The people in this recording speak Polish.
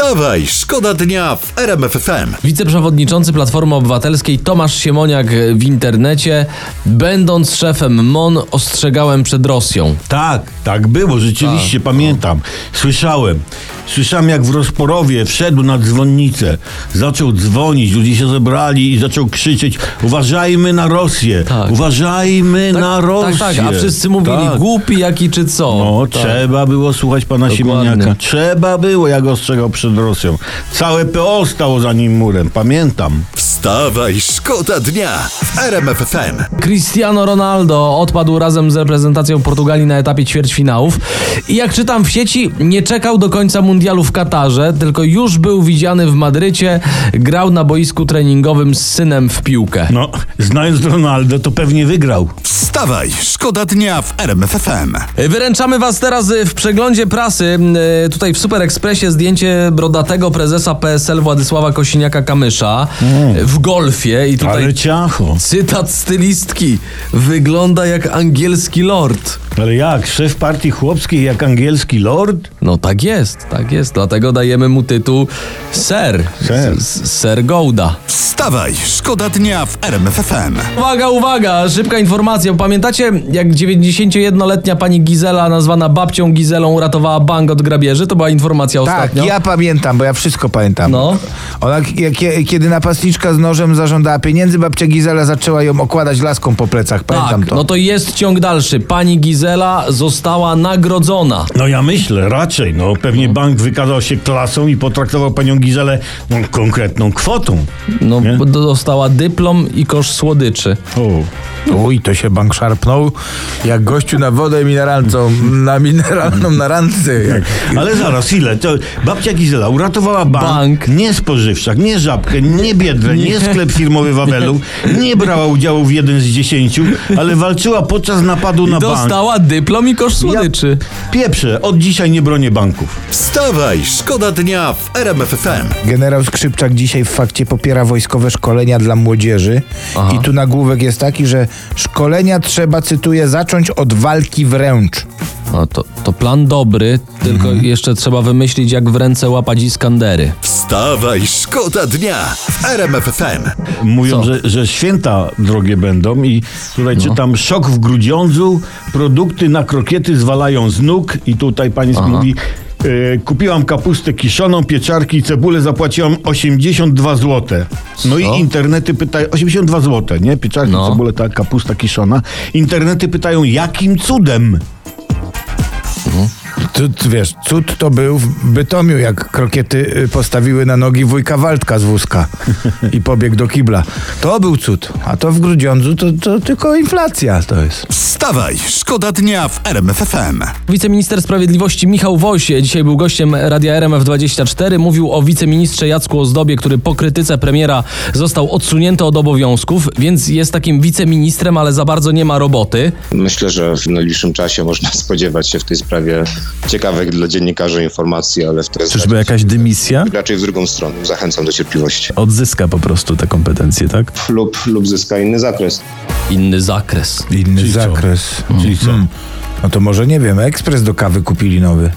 Wstawaj, szkoda dnia w RMF FM. Wiceprzewodniczący Platformy Obywatelskiej Tomasz Siemoniak w internecie, będąc szefem MON, ostrzegałem przed Rosją. Tak, tak było, rzeczywiście pamiętam. Słyszałem. Słyszałem, jak w Rozporowie wszedł na dzwonnicę, zaczął dzwonić, ludzie się zebrali i zaczął krzyczeć: Uważajmy na Rosję! Tak. Uważajmy na Rosję! Tak, tak, a wszyscy mówili Tak. głupi jaki czy co. No, tak. trzeba było słuchać pana Dokładnie. Siemoniaka. Trzeba było, jak ostrzegał przed Rosją. Całe PO stało za nim murem, pamiętam. Wstawaj, szkoda dnia w RMF FM. Cristiano Ronaldo odpadł razem z reprezentacją Portugalii na etapie ćwierćfinałów i jak czytam w sieci, nie czekał do końca mundialu w Katarze, tylko już był widziany w Madrycie, grał na boisku treningowym z synem w piłkę. No, znając Ronaldo, to pewnie wygrał. Wstawaj, szkoda dnia w RMF FM. Wyręczamy Was teraz y, w przeglądzie prasy. y, Tutaj w Super Expressie zdjęcie brodatego prezesa PSL Władysława Kosiniaka-Kamysza y, w golfie i tutaj Ale ciacho. Cytat stylistki. Wygląda jak angielski lord. Ale jak? Szef partii chłopskiej jak angielski lord? No tak jest, tak jest. Dlatego dajemy mu tytuł Sir. Sir. S- Sir Gouda. Wstawaj, szkoda dnia w RMF FM. Uwaga, uwaga, szybka informacja. Pamiętacie, jak 91-letnia pani Gizela, nazwana babcią Gizelą, uratowała bank od grabieży? To była informacja Tak, ostatnio. ja pamiętam, bo ja wszystko pamiętam. No. Ona, jak, kiedy napastniczka z nożem zażądała pieniędzy, babcia Gizela zaczęła ją okładać laską po plecach. Pamiętam Tak, to. no to jest ciąg dalszy. Pani Gizela została nagrodzona. No ja myślę, raczej. No pewnie bank wykazał się klasą i potraktował panią Gizelę no, konkretną kwotą. No, Nie? Bo dostała dyplom i kosz słodyczy. O. Uj, to się bank szarpnął jak gościu na wodę mineralną, na mineralną na randce. Jak... Ale zaraz, ile? To babcia Gizela uratowała bank, Bank. nie spożywczak, nie żabkę, nie biedrę, nie, sklep firmowy Wawelu, nie brała udziału w jeden z dziesięciu, ale walczyła podczas napadu na bank. Dostała dyplom i kosz słodyczy. Pieprze, od dzisiaj nie bronię banków. Wstawaj, szkoda dnia w RMF FM. Generał Skrzypczak dzisiaj w fakcie popiera wojskowe szkolenia dla młodzieży. Aha. I tu nagłówek jest taki, że szkolenia trzeba, cytuję, zacząć od walki wręcz. No to, to plan dobry, tylko Mhm. jeszcze trzeba wymyślić, jak w ręce łapać Iskandery. Wstawaj, szkoda dnia w RMF FM. Mówią, że, że święta drogie będą i tutaj czytam szok w Grudziądzu, produkty na krokiety zwalają z nóg i tutaj pani mówi kupiłam kapustę kiszoną, pieczarki i cebulę, zapłaciłam 82 zł. No Co? i internety pytają, 82 zł, nie? Pieczarki, No. cebulę, ta kapusta kiszona. Internety pytają, jakim cudem? Cud, wiesz, cud to był w Bytomiu, jak krokiety y, postawiły na nogi wujka Waldka z wózka i pobiegł do kibla. To był cud, a to w Grudziądzu to, to tylko inflacja to jest. Wstawaj, szkoda dnia w RMF FM. Wiceminister Sprawiedliwości Michał Woś dzisiaj był gościem Radia RMF24. Mówił o wiceministrze Jacku Ozdobie, który po krytyce premiera został odsunięty od obowiązków, więc jest takim wiceministrem, ale za bardzo nie ma roboty. Myślę, że w najbliższym czasie można spodziewać się w tej sprawie ciekawych dla dziennikarzy informacji, ale w tej Czyżby jakaś dymisja? raczej w drugą stronę. Zachęcam do cierpliwości. Odzyska po prostu te kompetencje, tak? Lub, lub zyska inny zakres. Inny zakres. Inny Czyli co? zakres. Czyli co? No to może nie wiem, ekspres do kawy kupili nowy.